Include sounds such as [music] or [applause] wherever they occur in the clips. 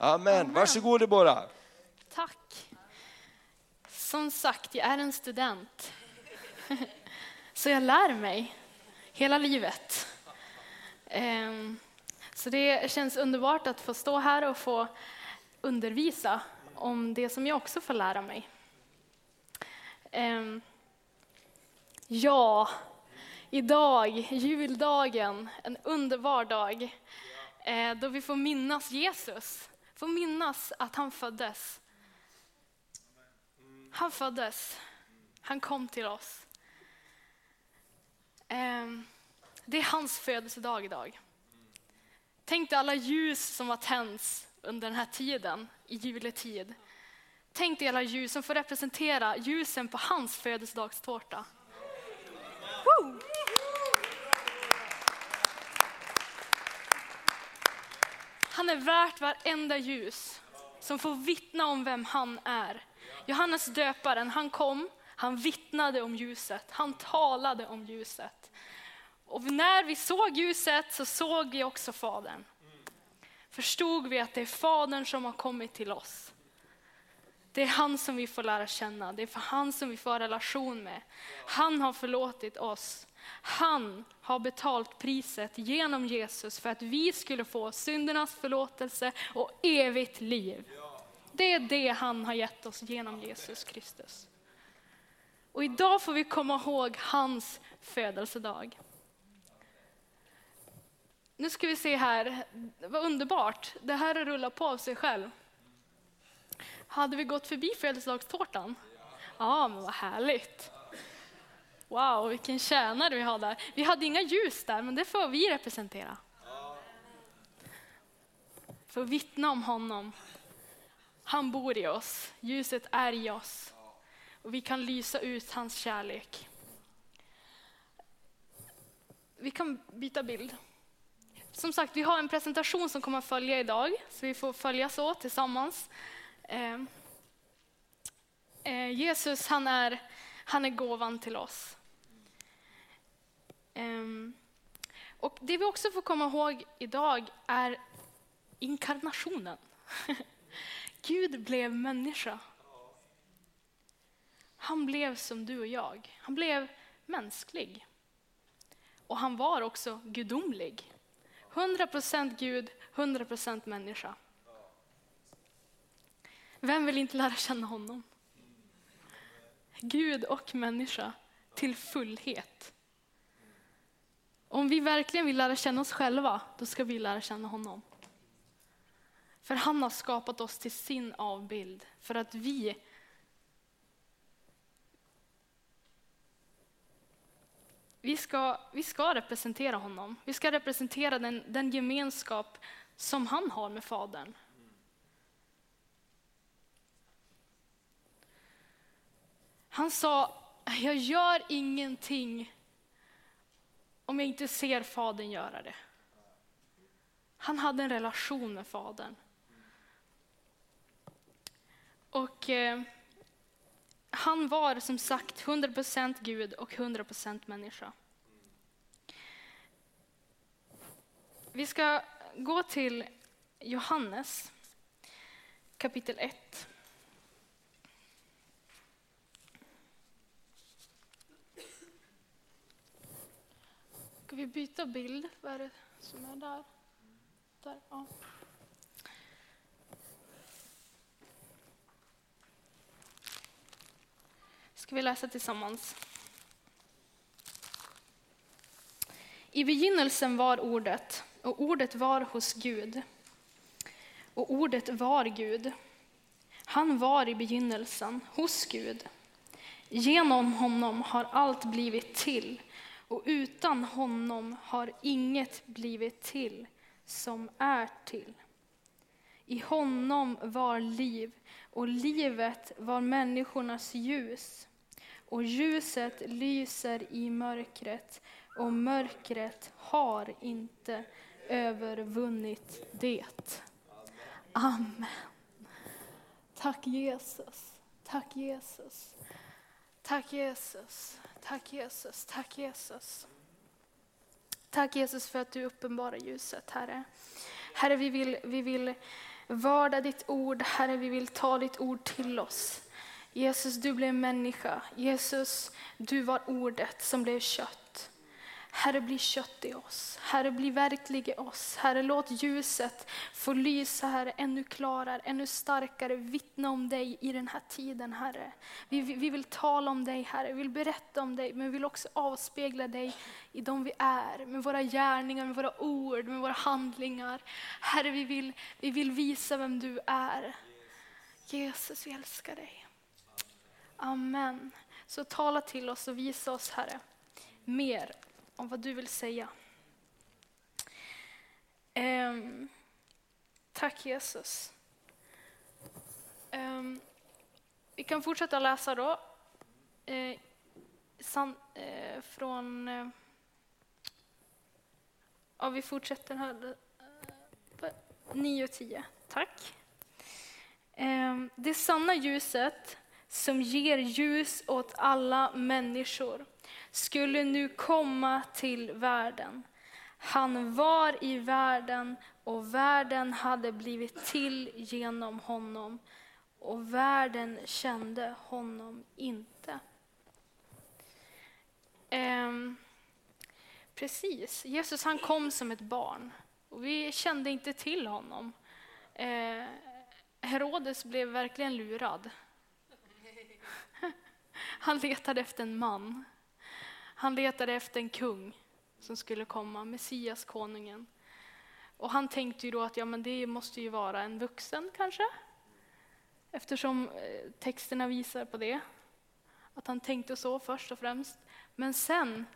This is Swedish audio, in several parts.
Amen. Varsågod Deborah. Tack. Som sagt, jag är en student. Så jag lär mig hela livet. Ehm, Så det känns underbart att få stå här och få undervisa om det som jag också får lära mig. Ehm, Ja, idag, juldagen, en underbar dag eh, då vi får minnas Jesus, Få minnas att han föddes. Han föddes, han kom till oss. Ehm, det är hans födelsedag idag. Tänk dig alla ljus som har tänts under den här tiden, i juletid. Tänk dig alla ljus som får representera ljusen på hans födelsedagstårta. Woo! Han är värt varenda ljus som får vittna om vem han är. Johannes döparen, han kom, han vittnade om ljuset, han talade om ljuset. Och när vi såg ljuset så såg vi också Fadern. Förstod vi att det är Fadern som har kommit till oss. Det är han som vi får lära känna, det är för han som vi får ha relation med. Han har förlåtit oss. Han har betalt priset genom Jesus för att vi skulle få syndernas förlåtelse och evigt liv. Det är det han har gett oss genom Jesus Kristus. Och idag får vi komma ihåg hans födelsedag. Nu ska vi se här, vad underbart. Det här rullar på av sig själv. Hade vi gått förbi födelsedagstårtan? Ja, men vad härligt. Wow, vilken tjänare vi har där. Vi hade inga ljus där, men det får vi representera. För att vittna om honom. Han bor i oss, ljuset är i oss. Och vi kan lysa ut hans kärlek. Vi kan byta bild. Som sagt, vi har en presentation som kommer att följa idag, så vi får följas åt tillsammans. Eh, eh, Jesus, han är, han är gåvan till oss. Um, och det vi också får komma ihåg idag är inkarnationen. [laughs] Gud blev människa. Han blev som du och jag. Han blev mänsklig. Och han var också gudomlig. 100% Gud, 100% människa. Vem vill inte lära känna honom? Gud och människa till fullhet. Om vi verkligen vill lära känna oss själva, då ska vi lära känna honom. För han har skapat oss till sin avbild, för att vi Vi ska, vi ska representera honom. Vi ska representera den, den gemenskap som han har med Fadern. Han sa, jag gör ingenting om jag inte ser Fadern göra det. Han hade en relation med Fadern. Och eh, han var som sagt 100% Gud och 100% människa. Vi ska gå till Johannes kapitel 1. Vi byta bild? Vad är det som är där? där ja. Ska vi läsa tillsammans? I begynnelsen var ordet, och ordet var hos Gud. Och ordet var Gud. Han var i begynnelsen hos Gud. Genom honom har allt blivit till, och utan honom har inget blivit till som är till. I honom var liv, och livet var människornas ljus. Och ljuset lyser i mörkret, och mörkret har inte övervunnit det. Amen. Tack Jesus. Tack Jesus. Tack Jesus. Tack Jesus. Tack Jesus. Tack Jesus för att du uppenbarar ljuset, Herre. Herre, vi vill, vi vill Vörda ditt ord, Herre, vi vill ta ditt ord till oss. Jesus, du blev människa. Jesus, du var ordet som blev kött. Herre, bli kött i oss. Herre, bli verklig i oss. Herre, låt ljuset få lysa, Herre, ännu klarare, ännu starkare, vittna om dig i den här tiden, Herre. Vi, vi, vill tala om dig, Herre, vi vill berätta om dig, men vi vill också avspegla dig i de vi är, med våra gärningar, med våra ord, med våra handlingar. Herre, vi vill, vi vill visa vem du är. Jesus, vi älskar dig. Amen. Så tala till oss och visa oss, Herre, mer om vad du vill säga. Um, tack Jesus. Um, vi kan fortsätta läsa då. Uh, san, uh, från... Uh, ja, vi fortsätter här. 9 och 10. Tack. Um, det sanna ljuset som ger ljus åt alla människor skulle nu komma till världen. Han var i världen och världen hade blivit till genom honom och världen kände honom inte. Ehm, precis, Jesus han kom som ett barn och vi kände inte till honom. Ehm, Herodes blev verkligen lurad. [laughs] Han letade efter en man han letade efter en kung som skulle komma, Messias, konungen. Och han tänkte ju då att ja, men det måste ju vara en vuxen kanske, eftersom eh, texterna visar på det. Att han tänkte så först och främst. Men sen,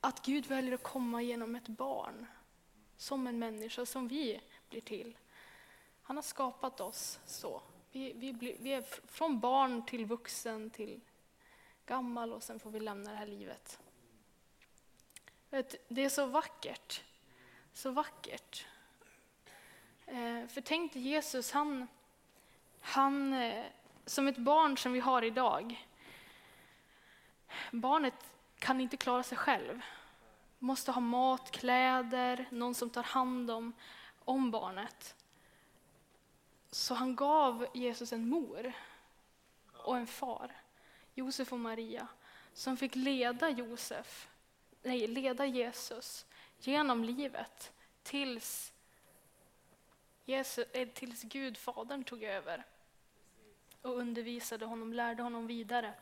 att Gud väljer att komma genom ett barn, som en människa, som vi blir till. Han har skapat oss så. Vi, vi, blir, vi är från barn till vuxen till gammal och sen får vi lämna det här livet. Det är så vackert. Så vackert. Eh, för tänk dig Jesus, han, han eh, som ett barn som vi har idag. Barnet kan inte klara sig själv. Måste ha mat, kläder, någon som tar hand om, om barnet. Så han gav Jesus en mor och en far. Josef och Maria, som fick leda Josef, nej, leda Jesus genom livet tills, Jesus, eh, tills Gud, Fadern, tog över och undervisade honom, lärde honom vidare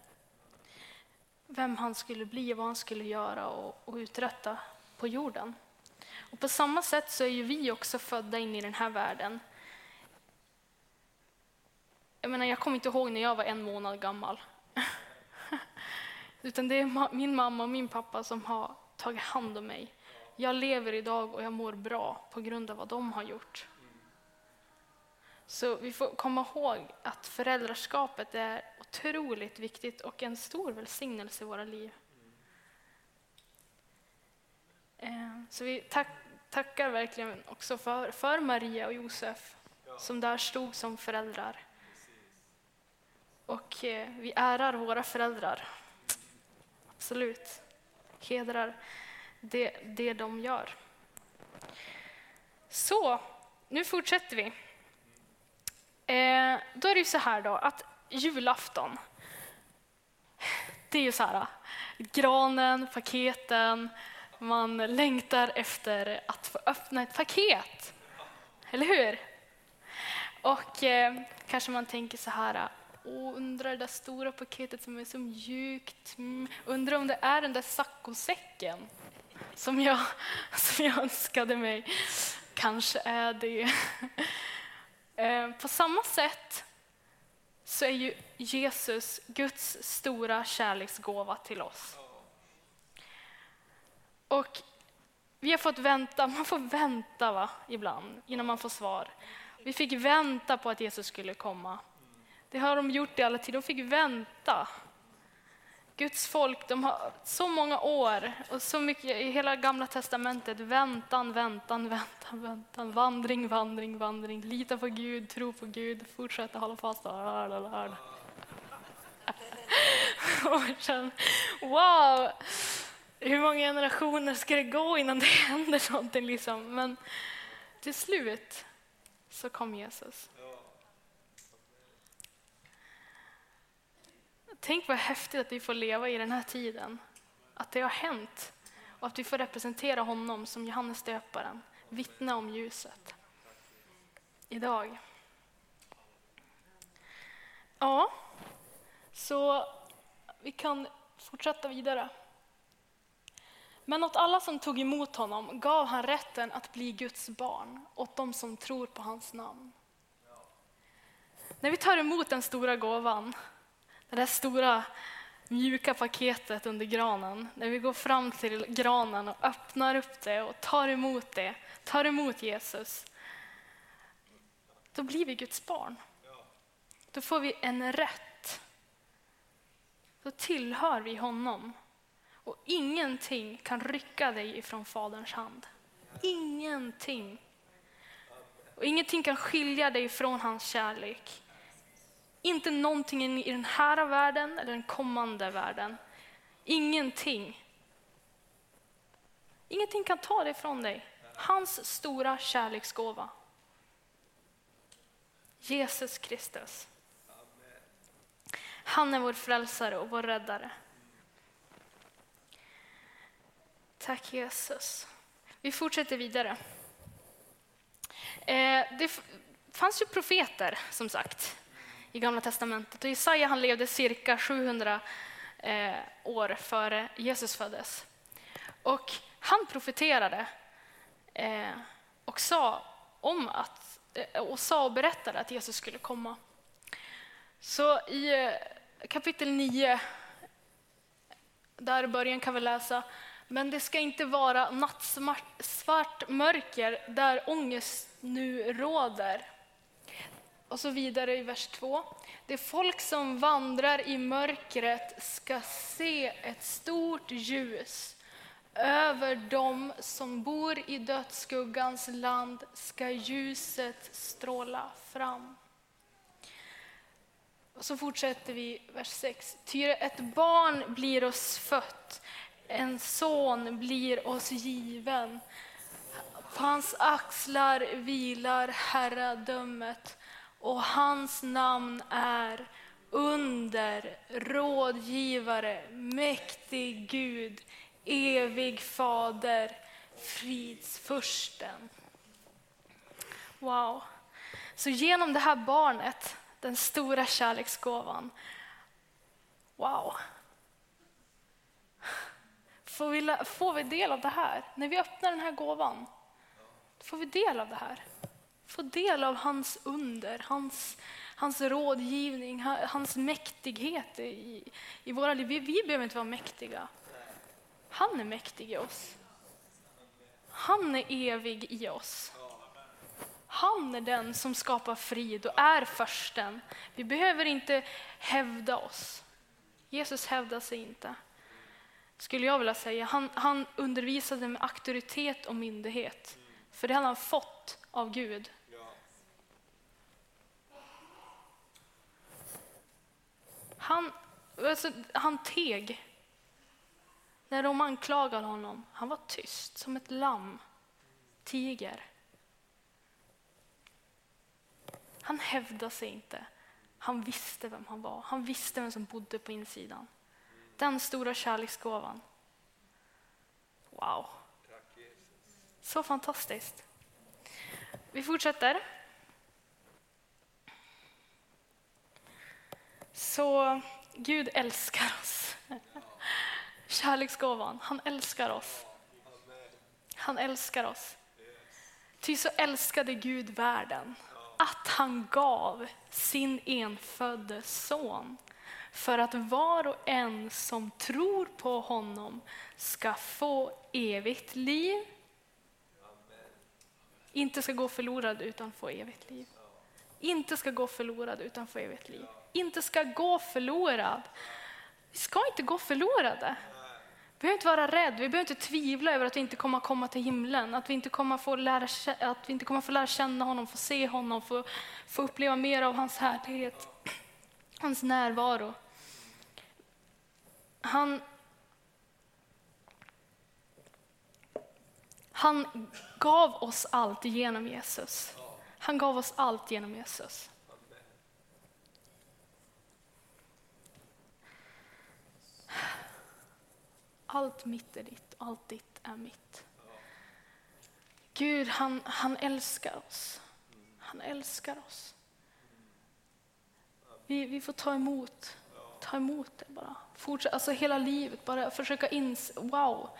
vem han skulle bli, vad han skulle göra och, och uträtta på jorden. Och på samma sätt så är ju vi också födda in i den här världen. Jag, menar, jag kommer inte ihåg när jag var en månad gammal. Utan det är min mamma och min pappa som har tagit hand om mig. Jag lever idag och jag mår bra på grund av vad de har gjort. Så vi får komma ihåg att föräldraskapet är otroligt viktigt och en stor välsignelse i våra liv. Eh, så vi tack, tackar verkligen också för, för Maria och Josef som där stod som föräldrar. Och eh, vi ärar våra föräldrar. Absolut. Hedrar det, det de gör. Så, nu fortsätter vi. Eh, då är det ju så här då att julafton, det är ju så här, granen, paketen, man längtar efter att få öppna ett paket. Eller hur? Och eh, kanske man tänker så här, Åh, undrar det där stora paketet som är så mjukt. Mm. Undrar om det är den där saccosäcken som jag, [laughs] som jag önskade mig. Kanske är det. [laughs] Eh, på samma sätt så är ju Jesus Guds stora kärleksgåva till oss. Och vi har fått vänta, man får vänta va, ibland innan man får svar. Vi fick vänta på att Jesus skulle komma. Det har de gjort i alla tider. De fick vänta. Guds folk, de har så många år och så mycket i hela gamla testamentet. Väntan, väntan, väntan, väntan. Vandring, vandring, vandring. Lita på Gud, tro på Gud, fortsätta hålla fast. [laughs] wow! Hur många generationer ska det gå innan det [laughs] händer någonting? Liksom? Men till slut så kom Jesus. Tänk vad häftigt att vi får leva i den här tiden. Att det har hänt och att vi får representera honom som Johannes döparen, vittna om ljuset. Idag. Ja, så vi kan fortsätta vidare. Men åt alla som tog emot honom gav han rätten att bli Guds barn, åt dem som tror på hans namn. När vi tar emot den stora gåvan, det där stora mjuka paketet under granen, när vi går fram till granen och öppnar upp det och tar emot det, tar emot Jesus, då blir vi Guds barn. Då får vi en rätt. Då tillhör vi honom. Och ingenting kan rycka dig ifrån Faderns hand. Ingenting. Och ingenting kan skilja dig från hans kärlek. Inte någonting i den här världen eller den kommande världen. Ingenting. Ingenting kan ta det från dig. Hans stora kärleksgåva. Jesus Kristus. Han är vår frälsare och vår räddare. Tack Jesus. Vi fortsätter vidare. Eh, det fanns ju profeter, som sagt, i Gamla Testamentet. Och Jesaja han levde cirka 700 eh, år före Jesus föddes. Och han profeterade eh, och sa om att, eh, och sa och berättade att Jesus skulle komma. Så i eh, kapitel 9, där i början kan vi läsa men det ska inte vara nattsvart mörker där ångest nu råder. Och så vidare i vers 2. Det folk som vandrar i mörkret ska se ett stort ljus. Över dem som bor i dödsskuggans land ska ljuset stråla fram. Och så fortsätter vi vers 6. Ty ett barn blir oss fött, en son blir oss given. På hans axlar vilar herradömet och hans namn är under, rådgivare, mäktig Gud, evig fader, fridsfursten. Wow. Så genom det här barnet, den stora kärleksgåvan, wow, får vi, får vi del av det här. När vi öppnar den här gåvan, får vi del av det här. Få del av hans under, hans, hans rådgivning, hans mäktighet i, i våra liv. Vi, vi behöver inte vara mäktiga. Han är mäktig i oss. Han är evig i oss. Han är den som skapar frid och är försten. Vi behöver inte hävda oss. Jesus hävdar sig inte skulle jag vilja säga. Han, han undervisade med auktoritet och myndighet. För det hade han fått av Gud. Han, alltså, han teg när de anklagade honom. Han var tyst som ett lamm, tiger. Han hävdade sig inte. Han visste vem han var. Han visste vem som bodde på insidan. Den stora kärleksgåvan. Wow. Så fantastiskt. Vi fortsätter. Så Gud älskar oss. Kärleksgåvan, han älskar oss. Han älskar oss. Ty så älskade Gud världen att han gav sin enfödde son för att var och en som tror på honom ska få evigt liv. Inte ska gå förlorad utan få evigt liv. Inte ska gå förlorad utan få evigt liv. Inte ska gå förlorad. Vi ska inte gå förlorade. Vi behöver inte vara rädda, vi behöver inte tvivla över att vi inte kommer att komma till himlen, att vi inte kommer att få lära, att vi inte kommer att få lära känna honom, få se honom, få, få uppleva mer av hans härlighet, [clears throat] hans närvaro. Han, han gav oss allt genom Jesus. Han gav oss allt genom Jesus. Allt mitt är ditt, allt ditt är mitt. Gud, han, han älskar oss. Han älskar oss. Vi, vi får ta emot, ta emot det bara. Fortsätt, alltså hela livet, bara försöka inse, wow.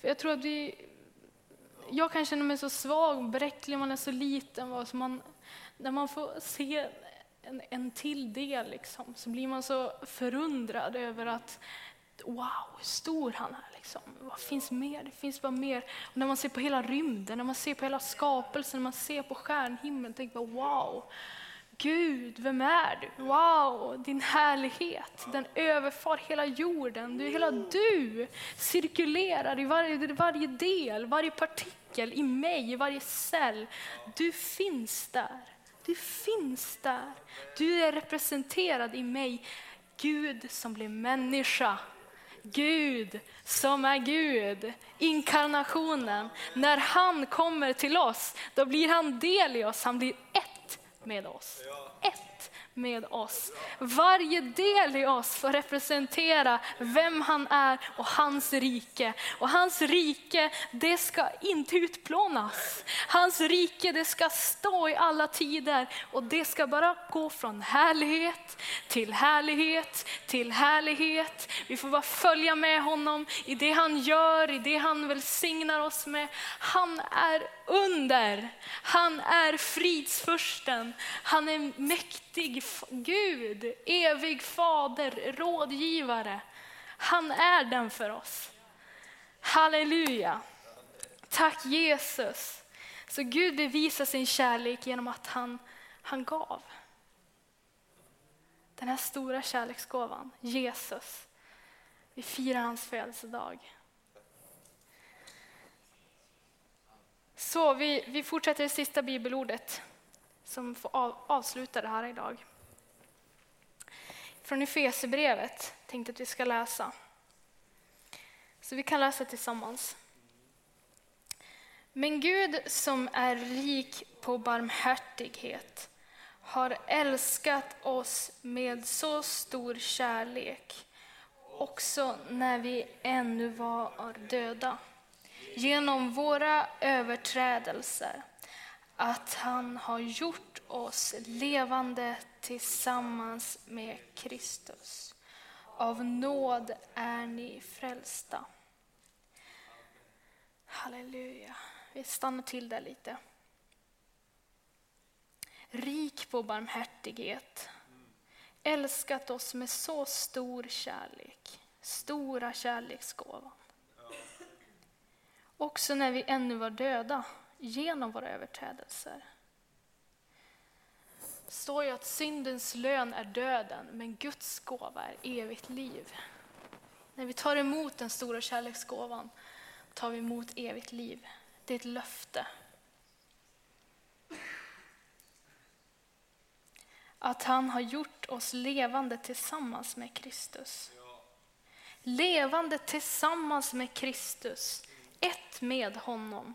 För jag tror att vi, jag kan känna mig så svag, bräcklig, man är så liten. Så man, när man får se en, en till del liksom, så blir man så förundrad över att wow, hur stor han är. Liksom. Vad finns mer? Det finns bara mer. Och när man ser på hela rymden, när man ser på hela skapelsen, när man ser på stjärnhimlen, tänker man wow, Gud, vem är du? Wow, din härlighet, den överfar hela jorden. Du, hela du cirkulerar i varje, varje del, varje partikel, i mig, i varje cell. Du finns där. Du finns där. Du är representerad i mig. Gud som blev människa. Gud som är Gud, inkarnationen. När han kommer till oss, då blir han del i oss, han blir ett med oss. Ett med oss. Varje del i oss får representera vem han är och hans rike. Och hans rike, det ska inte utplånas. Hans rike, det ska stå i alla tider och det ska bara gå från härlighet till härlighet till härlighet. Vi får bara följa med honom i det han gör, i det han välsignar oss med. Han är under. Han är fridsfursten. Han är mäktig Gud, evig fader, rådgivare. Han är den för oss. Halleluja. Tack Jesus. Så Gud bevisar sin kärlek genom att han, han gav. Den här stora kärleksgåvan, Jesus. Vi firar hans födelsedag. Så vi, vi fortsätter det sista bibelordet som får av, avsluta det här idag. Från Efesierbrevet tänkte att vi ska läsa. Så vi kan läsa tillsammans. Men Gud som är rik på barmhärtighet har älskat oss med så stor kärlek också när vi ännu var döda genom våra överträdelser att han har gjort oss levande tillsammans med Kristus. Av nåd är ni frälsta. Halleluja. Vi stannar till där lite. Rik på barmhärtighet. Älskat oss med så stor kärlek. Stora kärleksgåvan. Också när vi ännu var döda genom våra överträdelser. Det står ju att syndens lön är döden, men Guds gåva är evigt liv. När vi tar emot den stora kärleksgåvan tar vi emot evigt liv. Det är ett löfte. Att han har gjort oss levande tillsammans med Kristus. Levande tillsammans med Kristus ett med honom.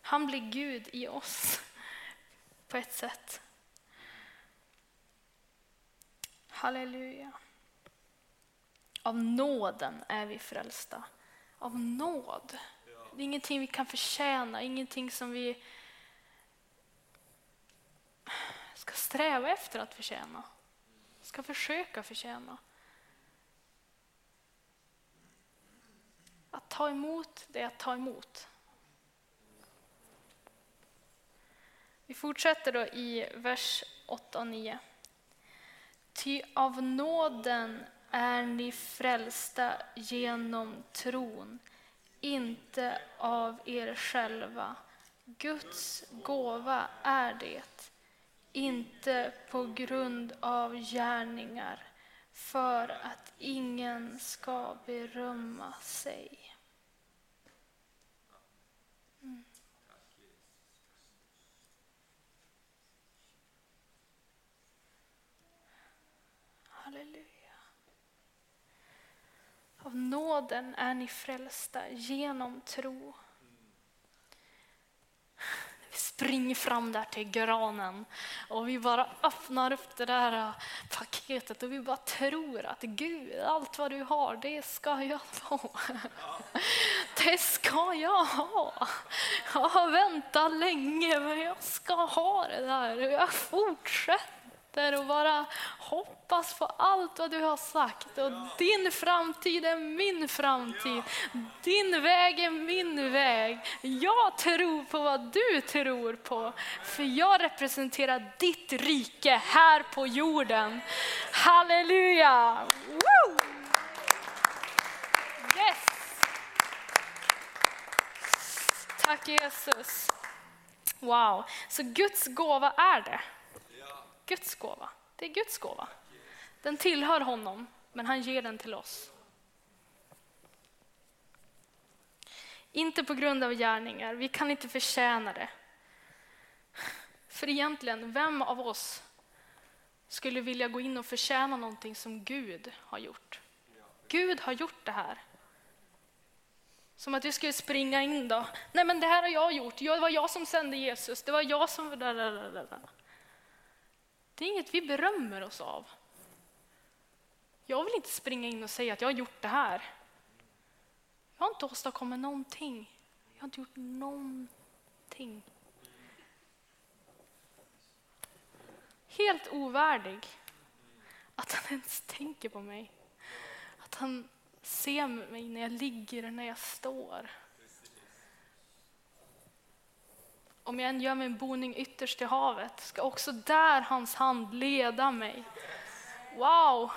Han blir Gud i oss [laughs] på ett sätt. Halleluja. Av nåden är vi frälsta. Av nåd. Det är ingenting vi kan förtjäna, ingenting som vi ska sträva efter att förtjäna. Ska försöka förtjäna. Att ta emot, det är att ta emot. Vi fortsätter då i vers 8 och 9. Ty av nåden är ni frälsta genom tron, inte av er själva. Guds gåva är det, inte på grund av gärningar, för att ingen ska berömma sig. Mm. Halleluja. Av nåden är ni frälsta genom tro springer fram där till granen och vi bara öppnar upp det där äh, paketet och vi bara tror att Gud, allt vad du har, det ska jag få. [laughs] Det ska jag ha. Jag har väntat länge, men jag ska ha det där. Jag fortsätter och bara hoppas på allt vad du har sagt. Och din framtid är min framtid. Din väg är min väg. Jag tror på vad du tror på. För jag representerar ditt rike här på jorden. Halleluja! Woo! Yes! Tack Jesus. Wow, så Guds gåva är det. Guds gåva. Det är Guds gåva. Den tillhör honom, men han ger den till oss. Inte på grund av gärningar, vi kan inte förtjäna det. För egentligen, vem av oss skulle vilja gå in och förtjäna någonting som Gud har gjort? Gud har gjort det här. Som att vi skulle springa in då. Nej men det här har jag gjort, det var jag som sände Jesus, det var jag som... Det är inget vi berömmer oss av. Jag vill inte springa in och säga att jag har gjort det här. Jag har inte åstadkommit någonting. Jag har inte gjort någonting. Helt ovärdig att han ens tänker på mig. Att han ser mig när jag ligger, och när jag står. Om jag än gör min boning ytterst i havet, ska också där hans hand leda mig. Wow!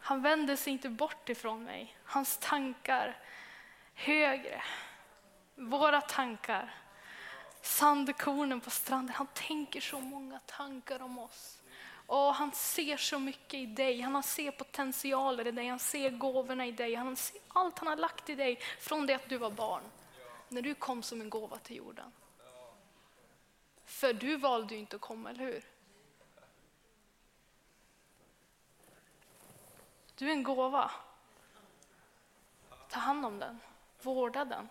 Han vänder sig inte bort ifrån mig. Hans tankar högre. Våra tankar. Sandkornen på stranden. Han tänker så många tankar om oss. Och han ser så mycket i dig. Han ser potentialer i dig. Han ser gåvorna i dig. Han ser allt han har lagt i dig från det att du var barn när du kom som en gåva till jorden. För du valde ju inte att komma, eller hur? Du är en gåva. Ta hand om den, vårda den.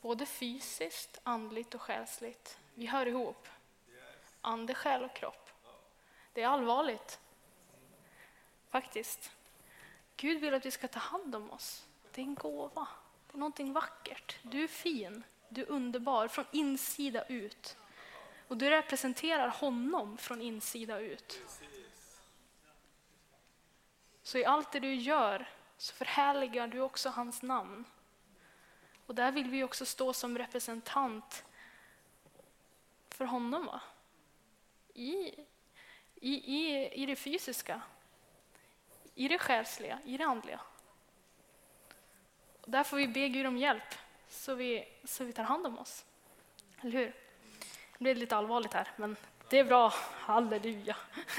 Både fysiskt, andligt och själsligt. Vi hör ihop. Ande, själ och kropp. Det är allvarligt. Faktiskt. Gud vill att vi ska ta hand om oss. Det är en gåva. Det är någonting vackert. Du är fin, du är underbar från insida ut. Och du representerar honom från insida ut. Så i allt det du gör så förhärligar du också hans namn. Och där vill vi också stå som representant för honom. Va? I, i, i, I det fysiska, i det själsliga, i det andliga. Där får vi be Gud om hjälp så vi, så vi tar hand om oss. Eller hur? Det blir lite allvarligt här, men det är bra. Halleluja. [laughs]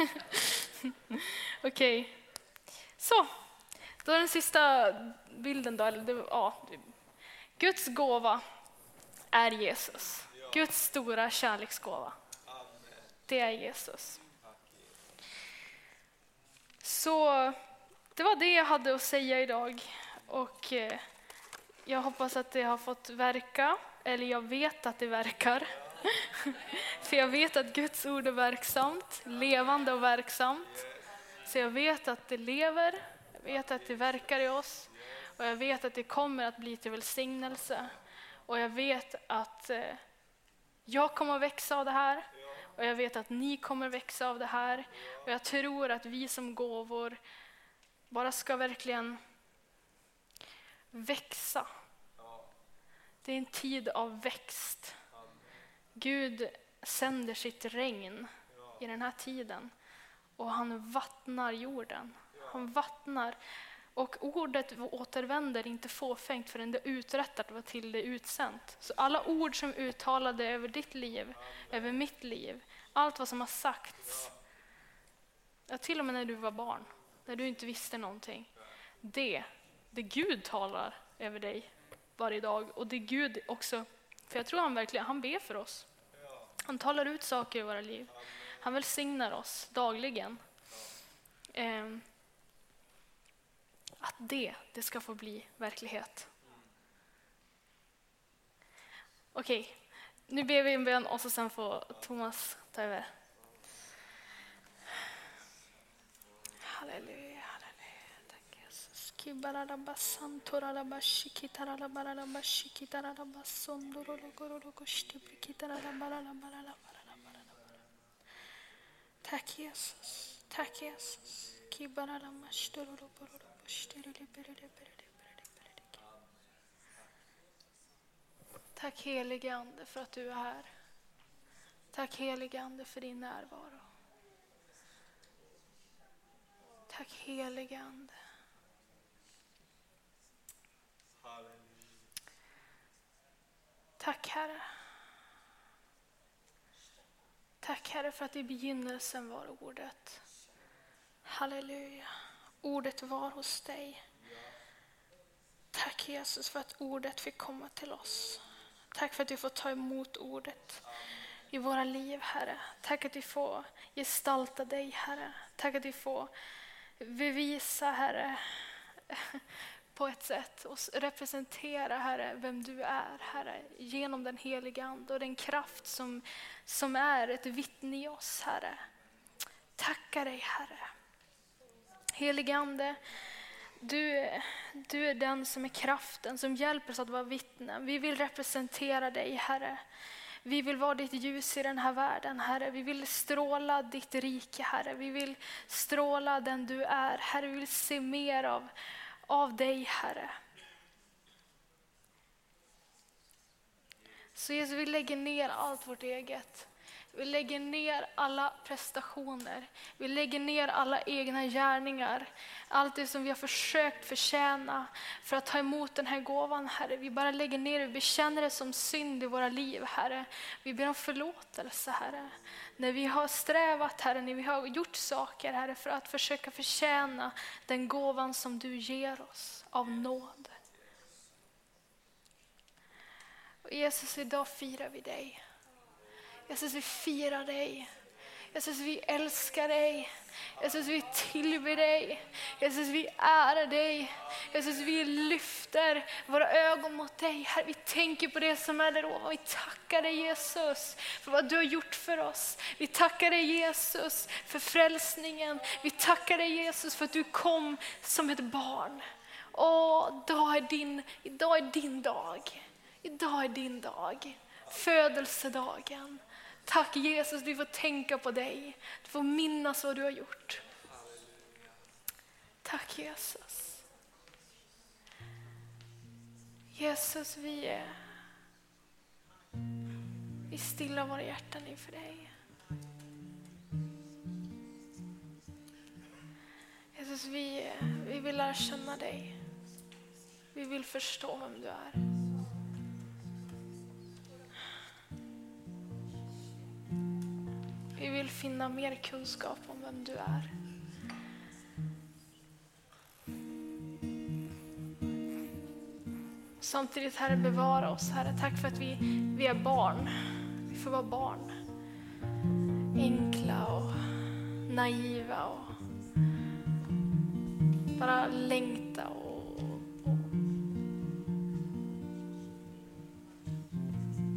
Okej. Okay. Så, då är den sista bilden. Då, eller det, ja, Guds gåva är Jesus. Guds stora kärleksgåva. Det är Jesus. Så det var det jag hade att säga idag. Och eh, jag hoppas att det har fått verka, eller jag vet att det verkar. [laughs] För jag vet att Guds ord är verksamt, levande och verksamt. Så jag vet att det lever, jag vet att det verkar i oss och jag vet att det kommer att bli till välsignelse. Och jag vet att eh, jag kommer att växa av det här och jag vet att ni kommer att växa av det här. Och jag tror att vi som gåvor bara ska verkligen växa. Det är en tid av växt. Gud sänder sitt regn i den här tiden och han vattnar jorden. Han vattnar. Och ordet återvänder inte fåfängt förrän det uträttat vad till det utsänt. Så alla ord som uttalade över ditt liv, över mitt liv, allt vad som har sagts, ja, till och med när du var barn, när du inte visste någonting, det, det Gud talar över dig varje dag. Och det Gud också, för jag tror han verkligen, han ber för oss. Han talar ut saker i våra liv. Han välsignar oss dagligen. Eh, att det, det ska få bli verklighet. Okej, nu ber vi en bön och så sen får Thomas ta över. Halleluja. Tack Jesus. Tack Jesus. Tack Tack helige Ande för att du är här. Tack helige Ande för din Tack Herre. Tack Herre för att i begynnelsen var ordet. Halleluja. Ordet var hos dig. Tack Jesus för att ordet fick komma till oss. Tack för att vi får ta emot ordet i våra liv, Herre. Tack att vi får gestalta dig, Herre. Tack att vi får bevisa, Herre, på ett sätt och representera, Herre, vem du är, Herre, genom den heliga Ande och den kraft som, som är ett vittne i oss, Herre. Tacka dig, Herre. Helige Ande, du, du är den som är kraften som hjälper oss att vara vittnen. Vi vill representera dig, Herre. Vi vill vara ditt ljus i den här världen, Herre. Vi vill stråla ditt rike, Herre. Vi vill stråla den du är. Herre, vi vill se mer av, av dig, Herre. Så Jesus, vi lägger ner allt vårt eget. Vi lägger ner alla prestationer. Vi lägger ner alla egna gärningar. Allt det som vi har försökt förtjäna för att ta emot den här gåvan, Herre. Vi bara lägger ner det. Vi bekänner det som synd i våra liv, Herre. Vi ber om förlåtelse, Herre. När vi har strävat, Herre, när vi har gjort saker, Herre, för att försöka förtjäna den gåvan som du ger oss av nåd. Och Jesus, idag firar vi dig. Jesus, vi firar dig. Jesus, vi älskar dig. Jesus, vi tillber dig. Jesus, vi ärar dig. Jesus, vi lyfter våra ögon mot dig. Herre, vi tänker på det som är där ovan. Vi tackar dig Jesus för vad du har gjort för oss. Vi tackar dig Jesus för frälsningen. Vi tackar dig Jesus för att du kom som ett barn. Åh, idag är din, idag är din dag. Idag är din dag. Födelsedagen. Tack Jesus, vi får tänka på dig. Du får minnas vad du har gjort. Tack Jesus. Jesus, vi, är, vi stillar våra hjärtan inför dig. Jesus, vi, vi vill lära känna dig. Vi vill förstå vem du är. Finna mer kunskap om vem du är. Samtidigt Herre, bevara oss Herre. Tack för att vi, vi är barn. Vi får vara barn. Enkla och naiva och bara längta och, och,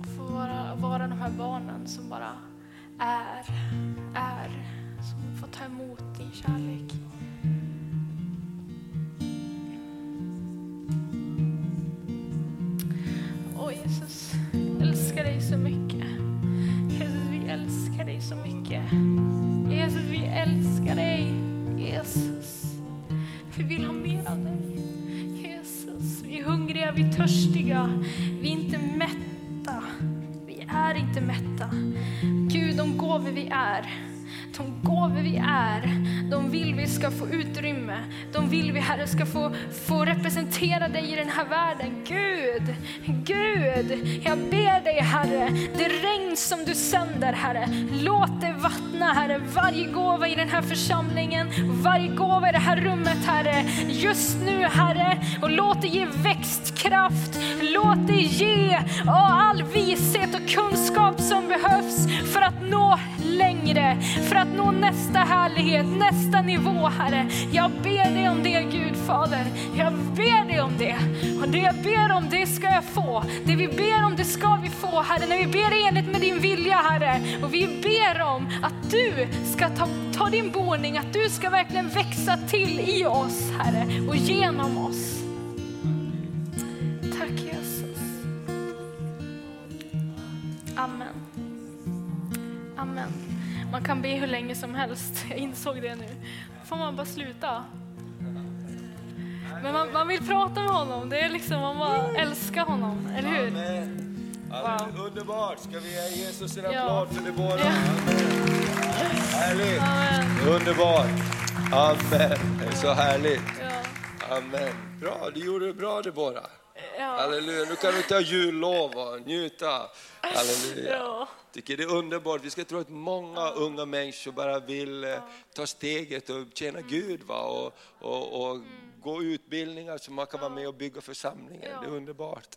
och få vara, vara de här barnen som bara är, är, törstiga, vi är inte mätta. Vi är inte mätta. Gud, de gåvor vi är, de gåvor vi är, de vill vi ska få utrymme. Vill vi, Herre, ska få, få representera dig i den här världen. Gud, Gud, jag ber dig, Herre, det regn som du sänder, Herre, låt det vattna, Herre, varje gåva i den här församlingen, varje gåva i det här rummet, Herre, just nu, Herre, och låt det ge växtkraft, låt det ge all vishet och kunskap som behövs för att nå längre för att nå nästa härlighet, nästa nivå Herre. Jag ber dig om det Gud Fader. Jag ber dig om det. Och det jag ber om det ska jag få. Det vi ber om det ska vi få Herre. När vi ber enligt med din vilja Herre. Och vi ber om att du ska ta, ta din boning, att du ska verkligen växa till i oss Herre och genom oss. Be hur länge som helst, jag insåg det nu. Då får man bara sluta. Men man, man vill prata med honom, det är liksom, man bara älskar honom, eller hur? Amen. Halleluja. Underbart! Ska vi ge Jesus en Ja. applåd för det båda? Ja. Härligt! Amen. Underbart! Amen! Det är så härligt. Ja. Amen. Bra, du gjorde det bra Deborah. Ja. Halleluja. Nu kan du ta jullov och njuta. Halleluja. Ja. tycker det är underbart. Vi ska tro att många unga människor bara vill eh, ta steget och tjäna Gud va? och, och, och gå utbildningar så man kan vara med och bygga församlingen. Det är underbart.